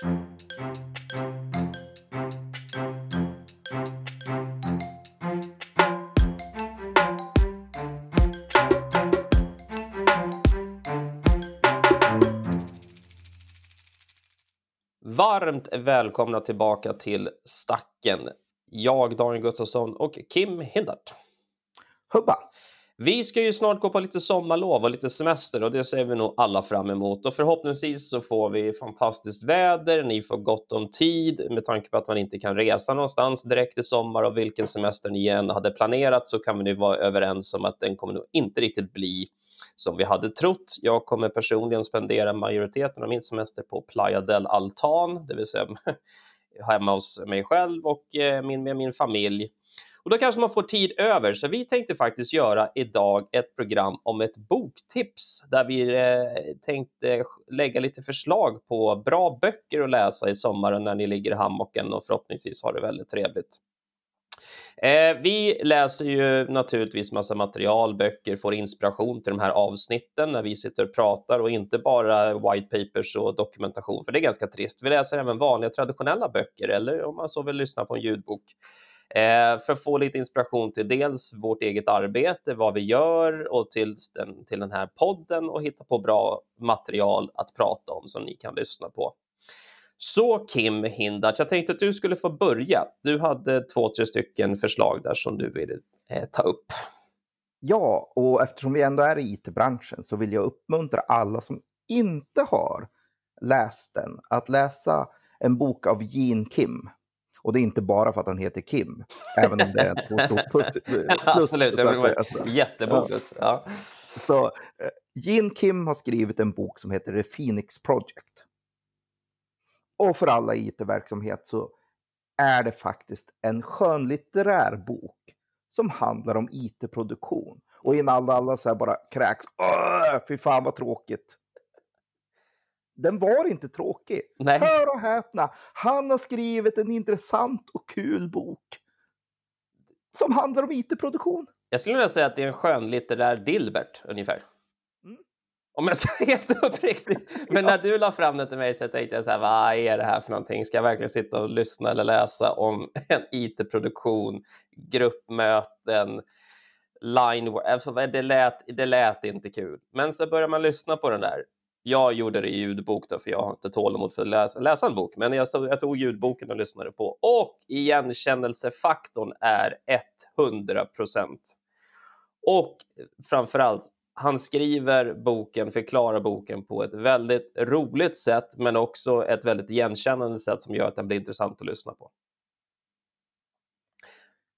Varmt välkomna tillbaka till Stacken. Jag, Daniel Gustafsson och Kim Hindart. Hubba! Vi ska ju snart gå på lite sommarlov och lite semester och det ser vi nog alla fram emot och förhoppningsvis så får vi fantastiskt väder. Ni får gott om tid med tanke på att man inte kan resa någonstans direkt i sommar och vilken semester ni än hade planerat så kan vi nu vara överens om att den kommer nog inte riktigt bli som vi hade trott. Jag kommer personligen spendera majoriteten av min semester på Playa del Altan, det vill säga hemma hos mig själv och eh, min, med min familj. Och då kanske man får tid över, så vi tänkte faktiskt göra idag ett program om ett boktips där vi eh, tänkte lägga lite förslag på bra böcker att läsa i sommaren när ni ligger i hammocken och förhoppningsvis har det väldigt trevligt. Eh, vi läser ju naturligtvis massa material, böcker, får inspiration till de här avsnitten när vi sitter och pratar och inte bara white papers och dokumentation, för det är ganska trist. Vi läser även vanliga traditionella böcker eller om man så vill lyssna på en ljudbok. Eh, för att få lite inspiration till dels vårt eget arbete, vad vi gör och till den, till den här podden och hitta på bra material att prata om som ni kan lyssna på. Så Kim Hindart, jag tänkte att du skulle få börja. Du hade två, tre stycken förslag där som du ville eh, ta upp. Ja, och eftersom vi ändå är i IT-branschen så vill jag uppmuntra alla som inte har läst den att läsa en bok av Gene Kim. Och det är inte bara för att han heter Kim, även om det är en stor plus. Absolut, det var en jättebonus. Ja. Så eh, Gene Kim har skrivit en bok som heter The Phoenix Project. Och för alla IT-verksamhet så är det faktiskt en skönlitterär bok som handlar om IT-produktion. Och innan alla så här bara kräks, fy fan vad tråkigt. Den var inte tråkig. Nej. Hör och häpna, han har skrivit en intressant och kul bok som handlar om IT-produktion. Jag skulle vilja säga att det är en skönlitterär Dilbert ungefär. Om jag ska vara helt uppriktig. Men när du la fram det till mig så tänkte jag så här, vad är det här för någonting? Ska jag verkligen sitta och lyssna eller läsa om en IT-produktion, gruppmöten, line alltså, det, lät, det lät inte kul. Men så börjar man lyssna på den där. Jag gjorde det i ljudbok då, för jag har inte tålamod för att läsa, läsa en bok, men jag, jag tog ljudboken och lyssnade på. Och igenkännelsefaktorn är 100 procent. Och framförallt han skriver boken, förklarar boken på ett väldigt roligt sätt, men också ett väldigt igenkännande sätt som gör att den blir intressant att lyssna på.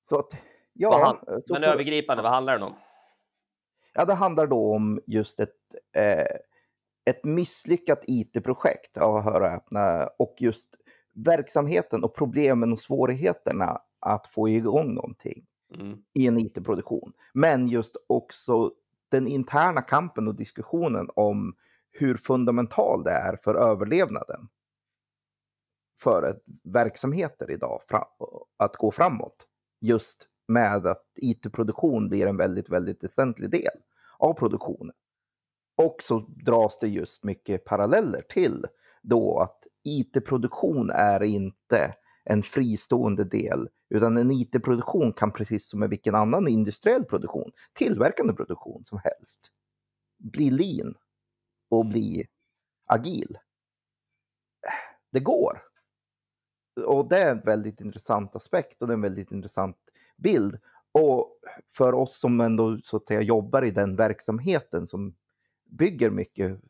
Så att, ja, han, så men för... övergripande, vad handlar den om? Ja, det handlar då om just ett, eh, ett misslyckat IT-projekt av att höra öppna och just verksamheten och problemen och svårigheterna att få igång någonting mm. i en IT-produktion. Men just också den interna kampen och diskussionen om hur fundamental det är för överlevnaden för verksamheter idag att gå framåt. Just med att IT-produktion blir en väldigt, väldigt väsentlig del av produktionen. Och så dras det just mycket paralleller till då att IT-produktion är inte en fristående del, utan en IT-produktion kan precis som med vilken annan industriell produktion, tillverkande produktion som helst, bli lean och bli agil. Det går. Och det är en väldigt intressant aspekt och det är en väldigt intressant bild. Och för oss som ändå så att säga jobbar i den verksamheten som bygger mycket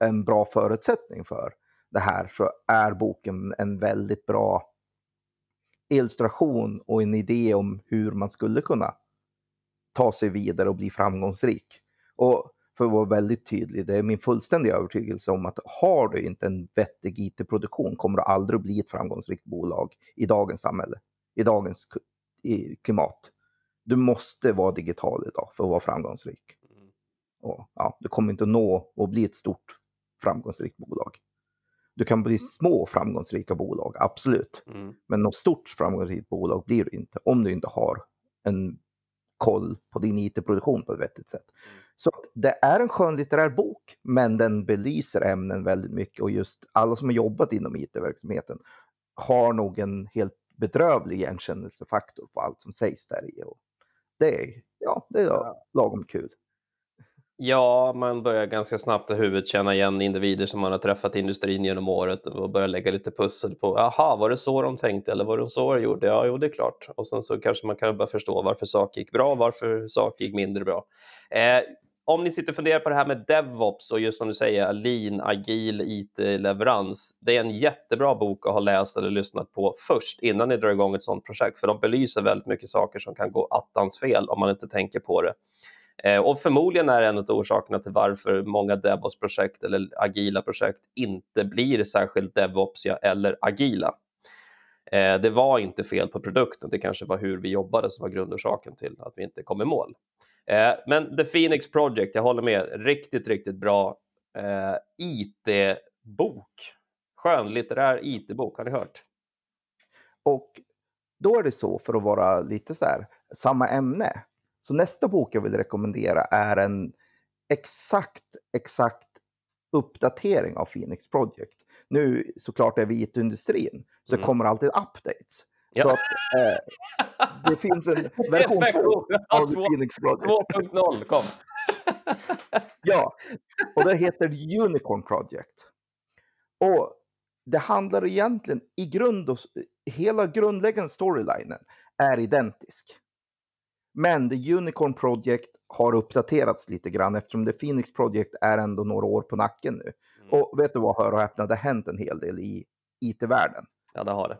en bra förutsättning för det här så är boken en väldigt bra illustration och en idé om hur man skulle kunna ta sig vidare och bli framgångsrik. Och för att vara väldigt tydlig, det är min fullständiga övertygelse om att har du inte en vettig IT-produktion kommer du aldrig bli ett framgångsrikt bolag i dagens samhälle, i dagens klimat. Du måste vara digital idag för att vara framgångsrik. Mm. Och, ja, du kommer inte att nå och bli ett stort framgångsrikt bolag. Du kan bli små framgångsrika bolag, absolut. Mm. Men något stort framgångsrikt bolag blir du inte om du inte har en koll på din IT-produktion på ett vettigt sätt. Mm. Så det är en skönlitterär bok, men den belyser ämnen väldigt mycket och just alla som har jobbat inom IT-verksamheten har nog en helt bedrövlig igenkännelsefaktor på allt som sägs där i. Och det är, ja, det är lagom kul. Ja, man börjar ganska snabbt i huvudet känna igen individer som man har träffat i industrin genom året och börjar lägga lite pussel på, aha, var det så de tänkte eller var det så de gjorde? Ja, jo, det är klart. Och sen så kanske man kan börja förstå varför saker gick bra, varför saker gick mindre bra. Eh, om ni sitter och funderar på det här med DevOps och just som du säger, lean, agil IT-leverans. Det är en jättebra bok att ha läst eller lyssnat på först innan ni drar igång ett sådant projekt, för de belyser väldigt mycket saker som kan gå attans fel om man inte tänker på det. Eh, och förmodligen är en av orsakerna till varför många DevOps-projekt eller agila projekt inte blir särskilt DevOpsiga eller agila. Eh, det var inte fel på produkten, det kanske var hur vi jobbade som var grundorsaken till att vi inte kom i mål. Eh, men The Phoenix Project, jag håller med, riktigt, riktigt bra eh, IT-bok. Skönlitterär IT-bok, har ni hört? Och då är det så, för att vara lite så här, samma ämne, så nästa bok jag vill rekommendera är en exakt, exakt uppdatering av Phoenix Project. Nu såklart är vi IT-industrin, så mm. kommer alltid updates. Ja. Så att, eh, det finns en version 2 av Phoenix Project. 2.0 kom. ja, och det heter Unicorn Project. Och det handlar egentligen i grund och hela grundläggande storylinen är identisk. Men The Unicorn Project har uppdaterats lite grann eftersom The Phoenix Project är ändå några år på nacken nu. Mm. Och vet du vad, hör och häpna, det har hänt en hel del i IT-världen. Ja, det har det.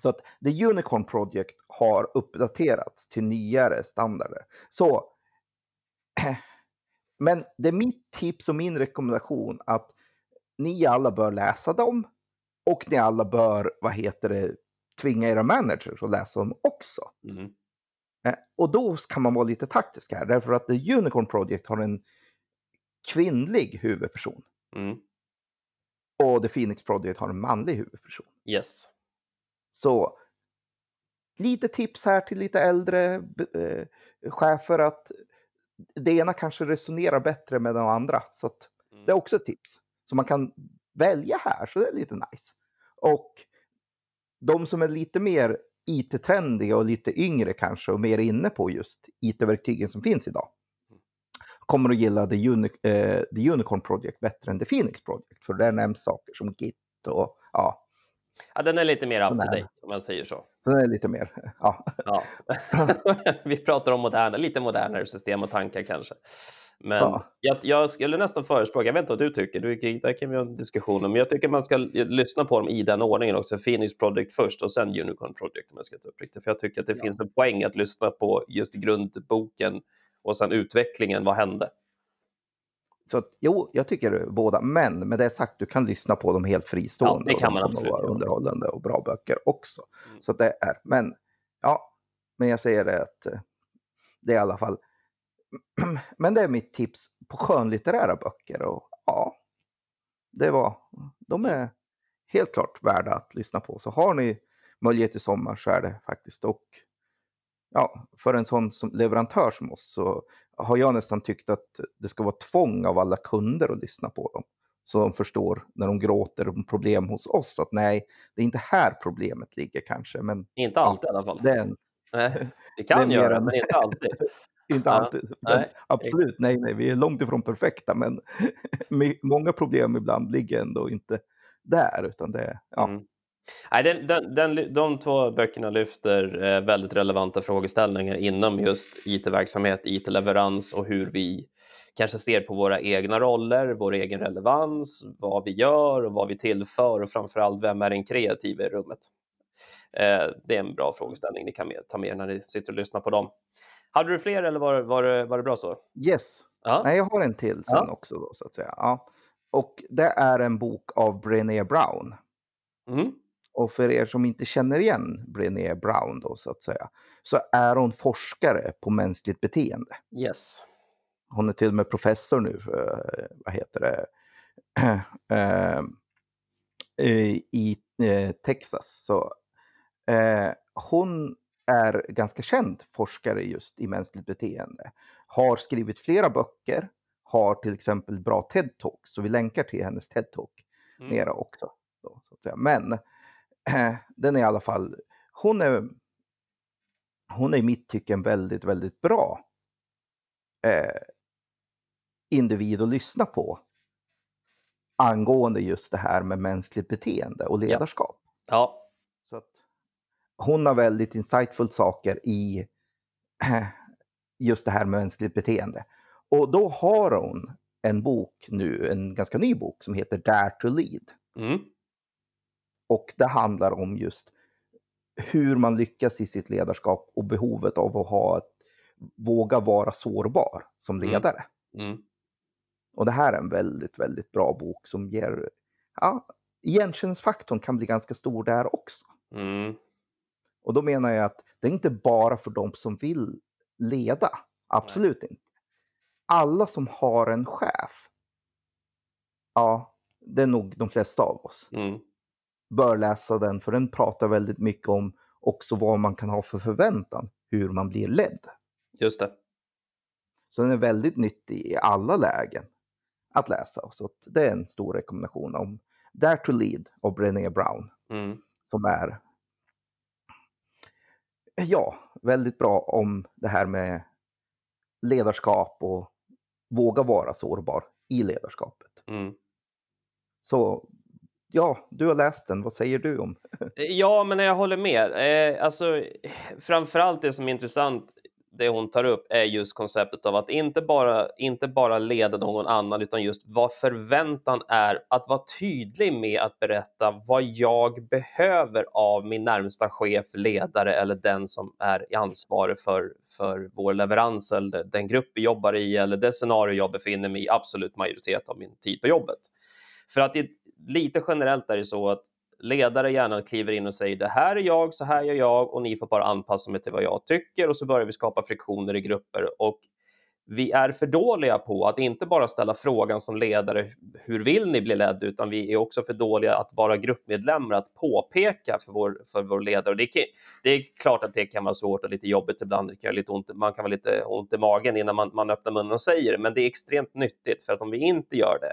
Så att The Unicorn Project har uppdaterats till nyare standarder. Så, men det är mitt tips och min rekommendation att ni alla bör läsa dem och ni alla bör, vad heter det, tvinga era managers att läsa dem också. Mm. Eh, och då kan man vara lite taktisk här, därför att The Unicorn Project har en kvinnlig huvudperson. Mm. Och The Phoenix Project har en manlig huvudperson. Yes. Så lite tips här till lite äldre eh, chefer att det ena kanske resonerar bättre med de andra. Så mm. det är också ett tips. Så man kan välja här, så det är lite nice. Och de som är lite mer IT-trendiga och lite yngre kanske och mer inne på just IT-verktygen som finns idag kommer att gilla The, Uni eh, The Unicorn Project bättre än The Phoenix Project. För där nämns saker som Git och ja. Ja, den är lite mer up to date om man säger så. Så den är lite mer, ja. ja. Vi pratar om moderna, lite modernare system och tankar kanske. Men ja. jag, jag, skulle nästan förespråka, jag vet inte vad du tycker, du, där kan vi ha en diskussion om, men jag tycker man ska lyssna på dem i den ordningen också. Phoenix Project först och sen Unicorn Project om jag ska ta upp riktigt. För jag tycker att det ja. finns en poäng att lyssna på just grundboken och sen utvecklingen, vad hände? Så att, jo, jag tycker båda, men med det sagt, du kan lyssna på dem helt fristående. Ja, det kan man absolut. Vara underhållande och bra böcker också. Mm. Så det är, men ja, men jag säger det att eh, det är i alla fall men det är mitt tips på skönlitterära böcker och ja, det var, de är helt klart värda att lyssna på. Så har ni möjlighet i sommar så är det faktiskt och ja, för en sån som leverantör som oss så har jag nästan tyckt att det ska vara tvång av alla kunder att lyssna på dem. Så de förstår när de gråter om problem hos oss att nej, det är inte här problemet ligger kanske. Men, inte alltid ja, i alla fall. Den, det kan göra, men inte alltid. Inte alltid. Nej. Absolut, nej, nej, vi är långt ifrån perfekta, men många problem ibland ligger ändå inte där, utan det ja. Mm. Nej, den, den, den, de två böckerna lyfter eh, väldigt relevanta frågeställningar inom just IT-verksamhet, IT-leverans och hur vi kanske ser på våra egna roller, vår egen relevans, vad vi gör och vad vi tillför och framförallt vem är den kreativa i rummet? Eh, det är en bra frågeställning ni kan ta med er när ni sitter och lyssnar på dem. Hade du fler eller var, var, det, var det bra så? Yes. Ja. Nej, jag har en till sen ja. också då, så att säga. Ja. Och det är en bok av Brené Brown. Mm. Och för er som inte känner igen Brené Brown då så att säga, så är hon forskare på mänskligt beteende. Yes. Hon är till och med professor nu, för, eh, vad heter det, eh, i eh, Texas. Så hon är ganska känd forskare just i mänskligt beteende. har skrivit flera böcker, har till exempel bra TED-talks, så vi länkar till hennes TED-talk mm. nere också. Då. Men äh, den är i alla fall, hon är, hon är i mitt tycke en väldigt, väldigt bra eh, individ att lyssna på angående just det här med mänskligt beteende och ledarskap. Ja. ja. Hon har väldigt insightful saker i just det här med mänskligt beteende. Och då har hon en bok nu, en ganska ny bok som heter Dare to Lead. Mm. Och det handlar om just hur man lyckas i sitt ledarskap och behovet av att ha ett, våga vara sårbar som mm. ledare. Mm. Mm. Och det här är en väldigt, väldigt bra bok som ger, ja, igenkänningsfaktorn kan bli ganska stor där också. Mm. Och då menar jag att det är inte bara för de som vill leda, absolut Nej. inte. Alla som har en chef, ja, det är nog de flesta av oss, mm. bör läsa den för den pratar väldigt mycket om också vad man kan ha för förväntan, hur man blir ledd. Just det. Så den är väldigt nyttig i alla lägen att läsa. Så det är en stor rekommendation om Dare to Lead av Brené Brown. Mm. Som är ja, väldigt bra om det här med ledarskap och våga vara sårbar i ledarskapet. Mm. Så ja, du har läst den. Vad säger du om? ja, men jag håller med. Eh, alltså, framförallt det som är intressant det hon tar upp är just konceptet av att inte bara, inte bara leda någon annan utan just vad förväntan är, att vara tydlig med att berätta vad jag behöver av min närmsta chef, ledare eller den som är ansvarig för, för vår leverans eller den grupp vi jobbar i eller det scenario jag befinner mig i absolut majoritet av min tid på jobbet. För att det, lite generellt är det så att ledare gärna kliver in och säger det här är jag, så här gör jag och ni får bara anpassa mig till vad jag tycker och så börjar vi skapa friktioner i grupper. Och vi är för dåliga på att inte bara ställa frågan som ledare, hur vill ni bli ledd, utan vi är också för dåliga att vara gruppmedlemmar, att påpeka för vår, för vår ledare. Och det, kan, det är klart att det kan vara svårt och lite jobbigt ibland, det kan lite ont, man kan vara lite ont i magen innan man, man öppnar munnen och säger det, men det är extremt nyttigt, för att om vi inte gör det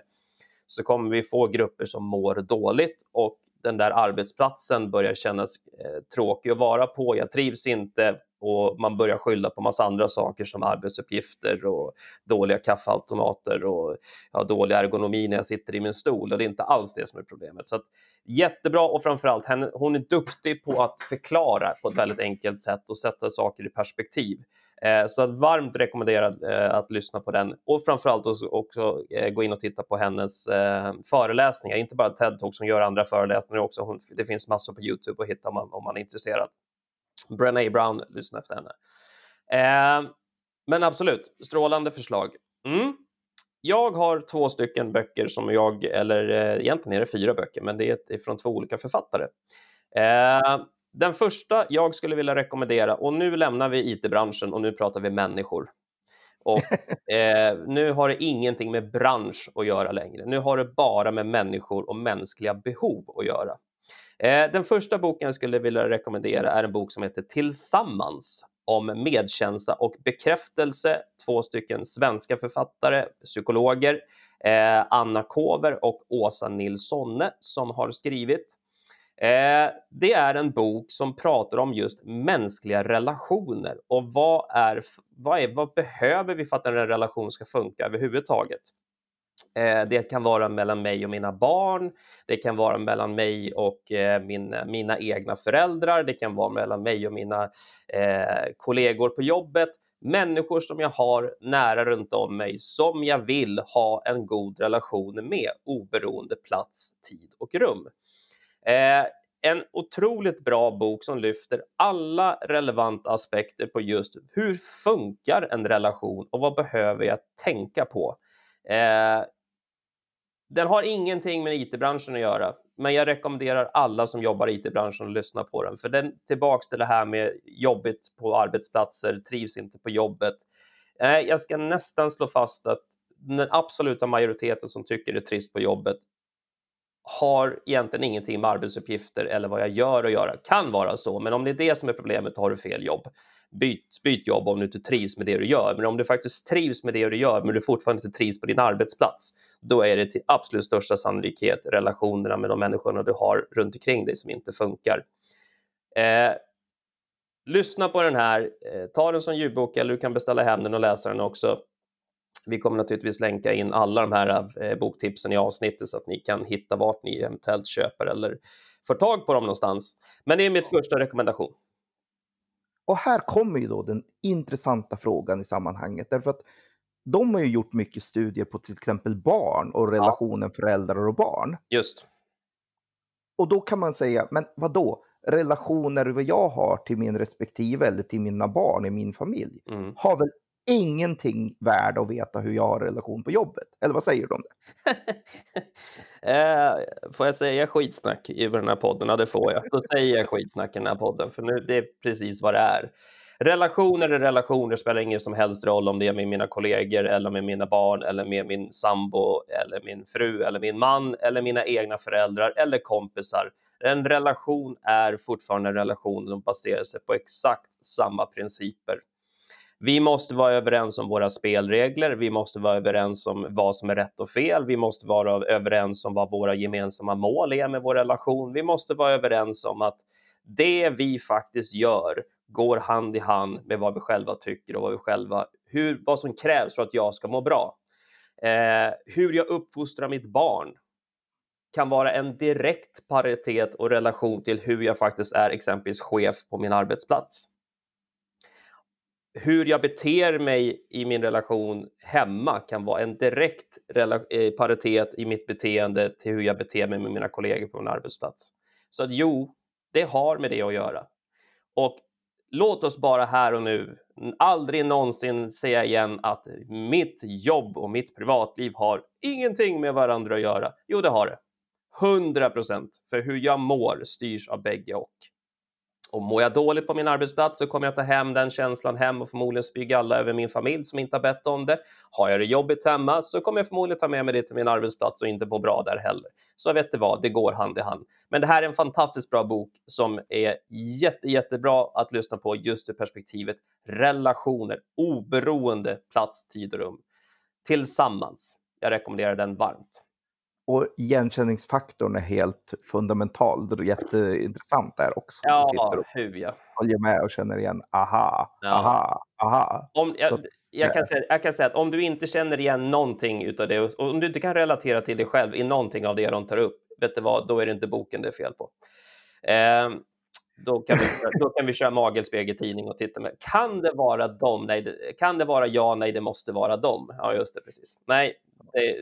så kommer vi få grupper som mår dåligt och den där arbetsplatsen börjar kännas eh, tråkig att vara på, jag trivs inte och man börjar skylla på massa andra saker som arbetsuppgifter och dåliga kaffeautomater och ja, dålig ergonomi när jag sitter i min stol och det är inte alls det som är problemet. Så att, jättebra och framförallt henne, hon är duktig på att förklara på ett väldigt enkelt sätt och sätta saker i perspektiv. Eh, så att varmt rekommenderad eh, att lyssna på den och framförallt också, eh, gå in och titta på hennes föreläsningar, inte bara TED-talk som gör andra föreläsningar också. Det finns massor på Youtube att hitta om man, om man är intresserad. Brené Brown, lyssna efter henne. Men absolut, strålande förslag. Mm. Jag har två stycken böcker som jag, eller eh, egentligen är det fyra böcker, men det är från två olika författare. Den första jag skulle vilja rekommendera, och nu lämnar vi IT-branschen och nu pratar vi människor. Och eh, nu har det ingenting med bransch att göra längre. Nu har det bara med människor och mänskliga behov att göra. Eh, den första boken jag skulle vilja rekommendera är en bok som heter Tillsammans om medkänsla och bekräftelse. Två stycken svenska författare, psykologer, eh, Anna Kover och Åsa Nilssonne som har skrivit. Eh, det är en bok som pratar om just mänskliga relationer och vad, är, vad, är, vad behöver vi för att en relation ska funka överhuvudtaget? Eh, det kan vara mellan mig och mina barn, det kan vara mellan mig och eh, min, mina egna föräldrar, det kan vara mellan mig och mina eh, kollegor på jobbet, människor som jag har nära runt om mig som jag vill ha en god relation med oberoende plats, tid och rum. Eh, en otroligt bra bok som lyfter alla relevanta aspekter på just hur funkar en relation och vad behöver jag tänka på? Eh, den har ingenting med it-branschen att göra, men jag rekommenderar alla som jobbar i it-branschen att lyssna på den, för den tillbaks till det här med jobbigt på arbetsplatser, trivs inte på jobbet. Eh, jag ska nästan slå fast att den absoluta majoriteten som tycker det är trist på jobbet har egentligen ingenting med arbetsuppgifter eller vad jag gör att göra. Kan vara så, men om det är det som är problemet, har du fel jobb. Byt, byt jobb om du inte trivs med det du gör. Men om du faktiskt trivs med det du gör, men du fortfarande inte trivs på din arbetsplats, då är det till absolut största sannolikhet relationerna med de människorna du har runt omkring dig som inte funkar. Eh, lyssna på den här, eh, ta den som ljudbok eller du kan beställa hem den och läsa den också. Vi kommer naturligtvis länka in alla de här eh, boktipsen i avsnittet så att ni kan hitta vart ni eventuellt köper eller får tag på dem någonstans. Men det är mitt första rekommendation. Och här kommer ju då den intressanta frågan i sammanhanget. Därför att de har ju gjort mycket studier på till exempel barn och relationen ja. föräldrar och barn. Just. Och då kan man säga, men vad då? Relationer vad jag har till min respektive eller till mina barn i min familj mm. har väl ingenting värd att veta hur jag har relation på jobbet. Eller vad säger du om det? eh, får jag säga skitsnack i den här podden? Ja, det får jag. Då säger jag skitsnack i den här podden, för nu, det är precis vad det är. Relationer är relationer, spelar ingen som helst roll om det är med mina kollegor eller med mina barn eller med min sambo eller min fru eller min man eller mina egna föräldrar eller kompisar. En relation är fortfarande en relation och baserar sig på exakt samma principer. Vi måste vara överens om våra spelregler. Vi måste vara överens om vad som är rätt och fel. Vi måste vara överens om vad våra gemensamma mål är med vår relation. Vi måste vara överens om att det vi faktiskt gör går hand i hand med vad vi själva tycker och vad vi själva, hur, vad som krävs för att jag ska må bra. Eh, hur jag uppfostrar mitt barn kan vara en direkt paritet och relation till hur jag faktiskt är exempelvis chef på min arbetsplats hur jag beter mig i min relation hemma kan vara en direkt eh, paritet i mitt beteende till hur jag beter mig med mina kollegor på min arbetsplats. Så att jo, det har med det att göra. Och låt oss bara här och nu aldrig någonsin säga igen att mitt jobb och mitt privatliv har ingenting med varandra att göra. Jo, det har det. 100 procent. För hur jag mår styrs av bägge och. Och mår jag dåligt på min arbetsplats så kommer jag ta hem den känslan hem och förmodligen spy alla över min familj som inte har bett om det. Har jag det jobbigt hemma så kommer jag förmodligen ta med mig det till min arbetsplats och inte må bra där heller. Så vet du vad, det går hand i hand. Men det här är en fantastiskt bra bok som är jätte, jättebra att lyssna på just ur perspektivet relationer, oberoende plats, tid och rum. Tillsammans. Jag rekommenderar den varmt. Och igenkänningsfaktorn är helt fundamental. Det är jätteintressant där också. Ja, hur ja. Håller med och känner igen, aha, ja. aha, aha. Om, jag, Så, jag, kan säga, jag kan säga att om du inte känner igen någonting utav det, och om du inte kan relatera till dig själv i någonting av det de tar upp, vet du vad, då är det inte boken det är fel på. Eh, då kan, vi, då kan vi köra magelspegeltidning och titta med. Kan det vara dem? Nej, det, kan det vara ja? Nej, det måste vara dem. Ja, just det, precis. Nej, det,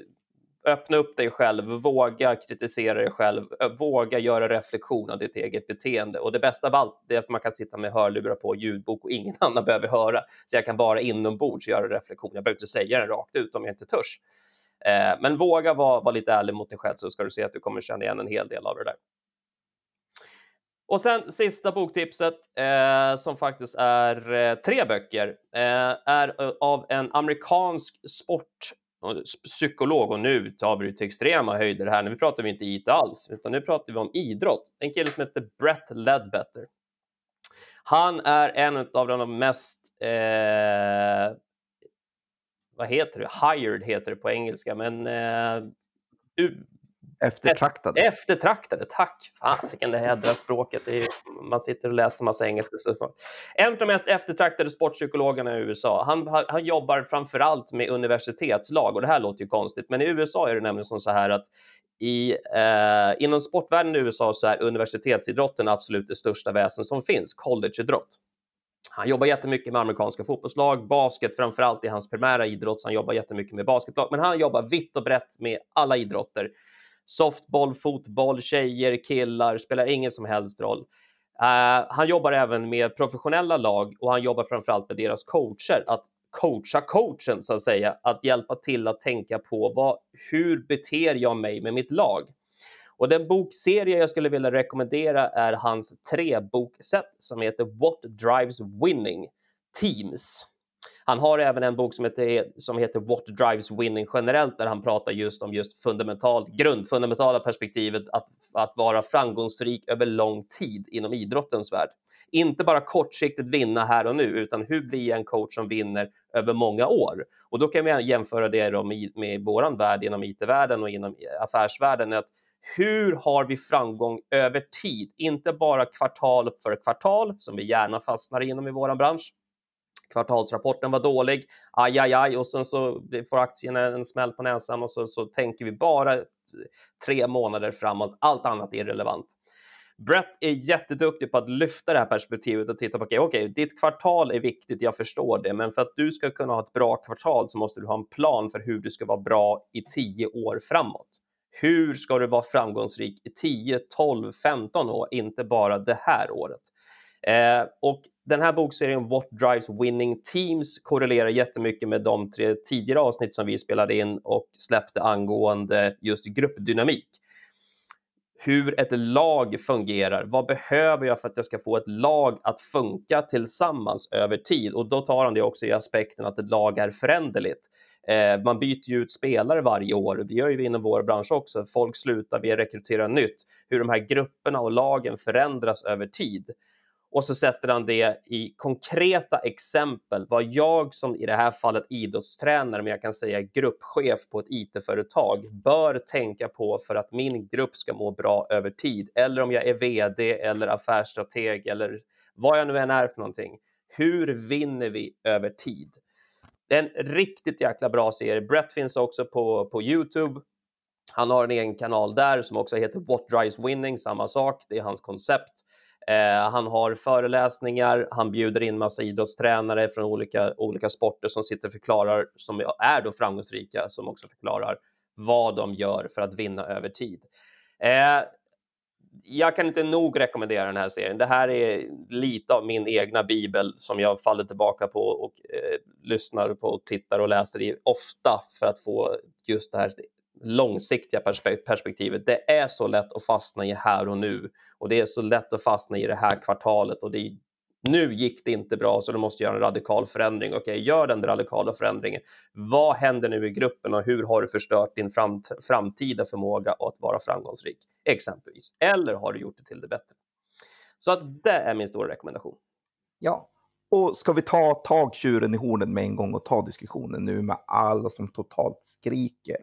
öppna upp dig själv, våga kritisera dig själv, våga göra reflektion av ditt eget beteende. Och det bästa av allt är att man kan sitta med hörlurar på ljudbok och ingen annan behöver höra. Så jag kan bara inombords göra reflektion. Jag behöver inte säga den rakt ut om jag inte törs. Eh, men våga vara, vara lite ärlig mot dig själv så ska du se att du kommer känna igen en hel del av det där. Och sen sista boktipset eh, som faktiskt är eh, tre böcker eh, är av en amerikansk sport psykolog och nu tar vi det till extrema höjder här. Nu pratar vi inte IT alls, utan nu pratar vi om idrott. En kille som heter Brett Ledbetter. Han är en av de mest, eh, vad heter det, hired heter det på engelska, men eh, Eftertraktade. Eftertraktade, tack! Fasiken, det här språket. Det är, man sitter och läser massa engelska. En av de mest eftertraktade sportpsykologerna i USA. Han, han jobbar framför allt med universitetslag och det här låter ju konstigt, men i USA är det nämligen som så här att i, eh, inom sportvärlden i USA så är universitetsidrotten absolut det största väsen som finns, collegeidrott. Han jobbar jättemycket med amerikanska fotbollslag, basket framför allt i hans primära idrott, så han jobbar jättemycket med basketlag, men han jobbar vitt och brett med alla idrotter softboll, fotboll, tjejer, killar, spelar ingen som helst roll. Uh, han jobbar även med professionella lag och han jobbar framförallt med deras coacher, att coacha coachen så att säga, att hjälpa till att tänka på vad, hur beter jag mig med mitt lag? Och den bokserie jag skulle vilja rekommendera är hans trebokset som heter What Drives Winning Teams. Han har även en bok som heter, som heter What Drives Winning generellt, där han pratar just om just fundamentalt, grundfundamentala perspektivet att, att vara framgångsrik över lång tid inom idrottens värld. Inte bara kortsiktigt vinna här och nu, utan hur blir jag en coach som vinner över många år? Och då kan vi jämföra det då med, med våran värld inom IT-världen och inom affärsvärlden. Att hur har vi framgång över tid? Inte bara kvartal för kvartal, som vi gärna fastnar inom i vår bransch. Kvartalsrapporten var dålig, aj, aj, aj, och sen så får aktierna en smäll på näsan och så, så tänker vi bara tre månader framåt. Allt annat är relevant. Brett är jätteduktig på att lyfta det här perspektivet och titta på, okej, okay, okay, ditt kvartal är viktigt, jag förstår det, men för att du ska kunna ha ett bra kvartal så måste du ha en plan för hur du ska vara bra i 10 år framåt. Hur ska du vara framgångsrik i 10, 12, 15 år, inte bara det här året? Eh, och den här bokserien What Drives Winning Teams korrelerar jättemycket med de tre tidigare avsnitt som vi spelade in och släppte angående just gruppdynamik hur ett lag fungerar. Vad behöver jag för att jag ska få ett lag att funka tillsammans över tid? Och då tar han det också i aspekten att ett lag är föränderligt. Eh, man byter ju ut spelare varje år. Det gör ju vi inom vår bransch också. Folk slutar, vi rekryterar nytt. Hur de här grupperna och lagen förändras över tid och så sätter han det i konkreta exempel vad jag som i det här fallet idrottstränare, men jag kan säga gruppchef på ett IT-företag bör tänka på för att min grupp ska må bra över tid. Eller om jag är vd eller affärsstrateg eller vad jag nu än är för någonting. Hur vinner vi över tid? Det är en riktigt jäkla bra serie. Brett finns också på, på Youtube. Han har en egen kanal där som också heter What Drives Winning, samma sak. Det är hans koncept. Eh, han har föreläsningar, han bjuder in massa idrottstränare från olika, olika sporter som sitter och förklarar, som är då framgångsrika, som också förklarar vad de gör för att vinna över tid. Eh, jag kan inte nog rekommendera den här serien. Det här är lite av min egna bibel som jag faller tillbaka på och eh, lyssnar på, och tittar och läser i ofta för att få just det här långsiktiga perspektivet. Det är så lätt att fastna i här och nu och det är så lätt att fastna i det här kvartalet och det är, nu gick det inte bra så du måste göra en radikal förändring. Okej, okay, gör den radikala förändringen. Vad händer nu i gruppen och hur har du förstört din framt framtida förmåga att vara framgångsrik? Exempelvis. Eller har du gjort det till det bättre? Så att det är min stora rekommendation. Ja, och ska vi ta tag tjuren i hornen med en gång och ta diskussionen nu med alla som totalt skriker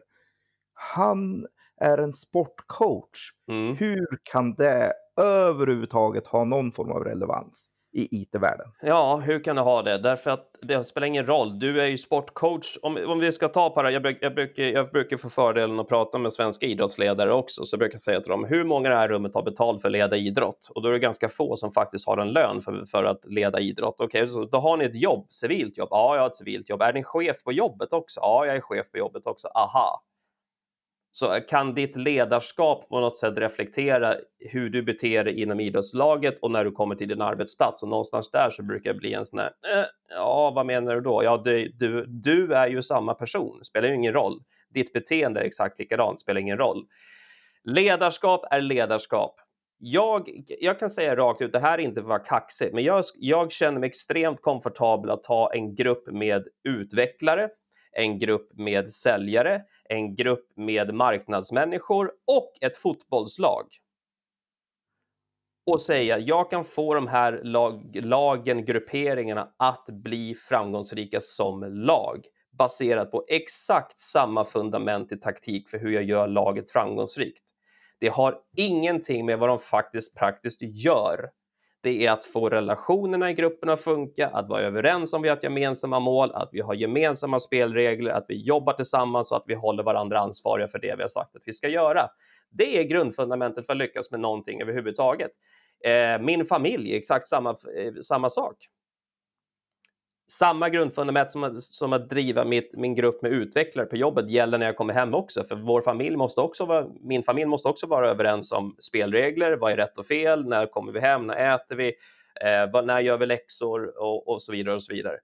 han är en sportcoach. Mm. Hur kan det överhuvudtaget ha någon form av relevans i IT-världen? Ja, hur kan det ha det? Därför att det spelar ingen roll. Du är ju sportcoach. Om, om vi ska ta para, jag, bruk, jag, brukar, jag brukar få fördelen att prata med svenska idrottsledare också, så jag brukar säga till dem, hur många i det här rummet har betalt för att leda idrott? Och då är det ganska få som faktiskt har en lön för, för att leda idrott. Okej, okay, då har ni ett jobb, civilt jobb. Ja, jag har ett civilt jobb. Är ni chef på jobbet också? Ja, jag är chef på jobbet också. Aha så eh, kan ditt ledarskap på något sätt reflektera hur du beter dig inom idrottslaget och när du kommer till din arbetsplats. Och någonstans där så brukar det bli en sån här, eh, ja, vad menar du då? Ja, du, du, du är ju samma person, spelar ju ingen roll. Ditt beteende är exakt likadant, spelar ingen roll. Ledarskap är ledarskap. Jag, jag kan säga rakt ut, det här är inte för att vara kaxig, men jag, jag känner mig extremt komfortabel att ta en grupp med utvecklare, en grupp med säljare, en grupp med marknadsmänniskor och ett fotbollslag. Och säga, jag kan få de här lag, lagen, grupperingarna att bli framgångsrika som lag baserat på exakt samma fundament i taktik för hur jag gör laget framgångsrikt. Det har ingenting med vad de faktiskt praktiskt gör det är att få relationerna i gruppen att funka, att vara överens om vi har gemensamma mål, att vi har gemensamma spelregler, att vi jobbar tillsammans och att vi håller varandra ansvariga för det vi har sagt att vi ska göra. Det är grundfundamentet för att lyckas med någonting överhuvudtaget. Eh, min familj, exakt samma, eh, samma sak samma grundfundament som, som att driva mitt, min grupp med utvecklare på jobbet gäller när jag kommer hem också. För vår familj måste också vara, min familj måste också vara överens om spelregler. Vad är rätt och fel? När kommer vi hem? När äter vi? Eh, vad, när gör vi läxor? Och, och, så vidare och så vidare.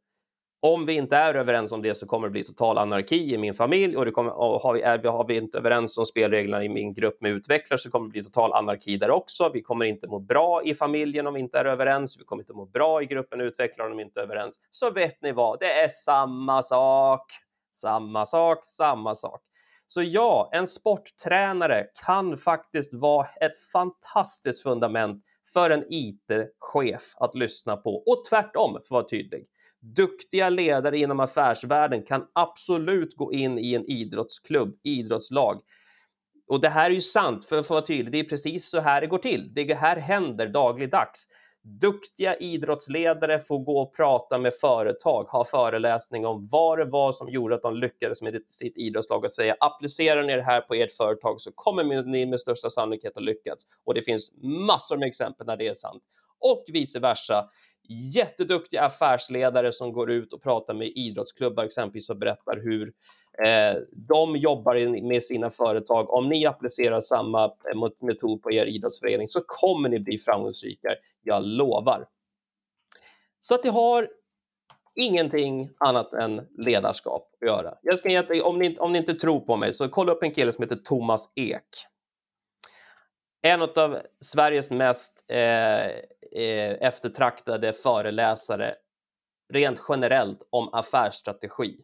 Om vi inte är överens om det så kommer det bli total anarki i min familj och, det kommer, och har, vi, är, har vi inte överens om spelreglerna i min grupp med utvecklare så kommer det bli total anarki där också. Vi kommer inte må bra i familjen om vi inte är överens. Vi kommer inte må bra i gruppen utvecklare om vi inte är överens. Så vet ni vad, det är samma sak. Samma sak, samma sak. Så ja, en sporttränare kan faktiskt vara ett fantastiskt fundament för en IT-chef att lyssna på och tvärtom, för att vara tydlig. Duktiga ledare inom affärsvärlden kan absolut gå in i en idrottsklubb, idrottslag. Och det här är ju sant, för att vara tydlig, det är precis så här det går till. Det här händer dagligdags. Duktiga idrottsledare får gå och prata med företag, ha föreläsning om vad det var som gjorde att de lyckades med sitt idrottslag och säga applicerar ni det här på ert företag så kommer ni med största sannolikhet att lyckas. Och det finns massor med exempel när det är sant. Och vice versa jätteduktiga affärsledare som går ut och pratar med idrottsklubbar exempelvis och berättar hur eh, de jobbar med sina företag. Om ni applicerar samma eh, metod på er idrottsförening så kommer ni bli framgångsrika, jag lovar. Så att det har ingenting annat än ledarskap att göra. Jag ska ge, om, ni, om ni inte tror på mig så kolla upp en kille som heter Thomas Ek en av Sveriges mest eh, Eh, eftertraktade föreläsare rent generellt om affärsstrategi.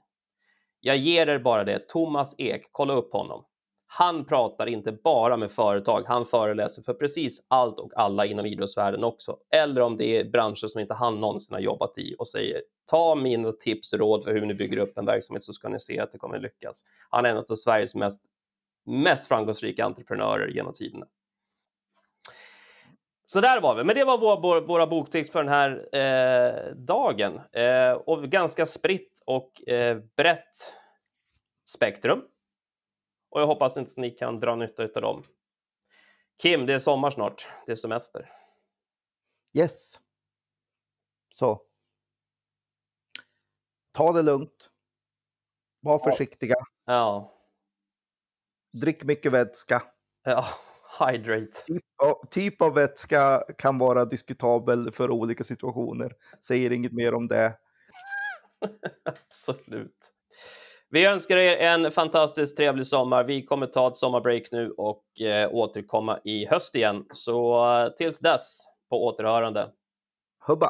Jag ger er bara det. Thomas Ek, kolla upp honom. Han pratar inte bara med företag, han föreläser för precis allt och alla inom idrottsvärlden också. Eller om det är branscher som inte han någonsin har jobbat i och säger ta mina tips och råd för hur ni bygger upp en verksamhet så ska ni se att det kommer lyckas. Han är en av Sveriges mest, mest framgångsrika entreprenörer genom tiderna. Så där var vi, men det var vår, våra boktips för den här eh, dagen. Eh, och ganska spritt och eh, brett spektrum. Och jag hoppas inte att ni kan dra nytta av dem. Kim, det är sommar snart. Det är semester. Yes. Så. Ta det lugnt. Var försiktiga. Ja. Drick mycket vätska. Ja. Hydrate. Typ av, typ av vätska kan vara diskutabel för olika situationer. Säger inget mer om det. Absolut. Vi önskar er en fantastiskt trevlig sommar. Vi kommer ta ett sommarbreak nu och eh, återkomma i höst igen. Så eh, tills dess, på återhörande. Hubba!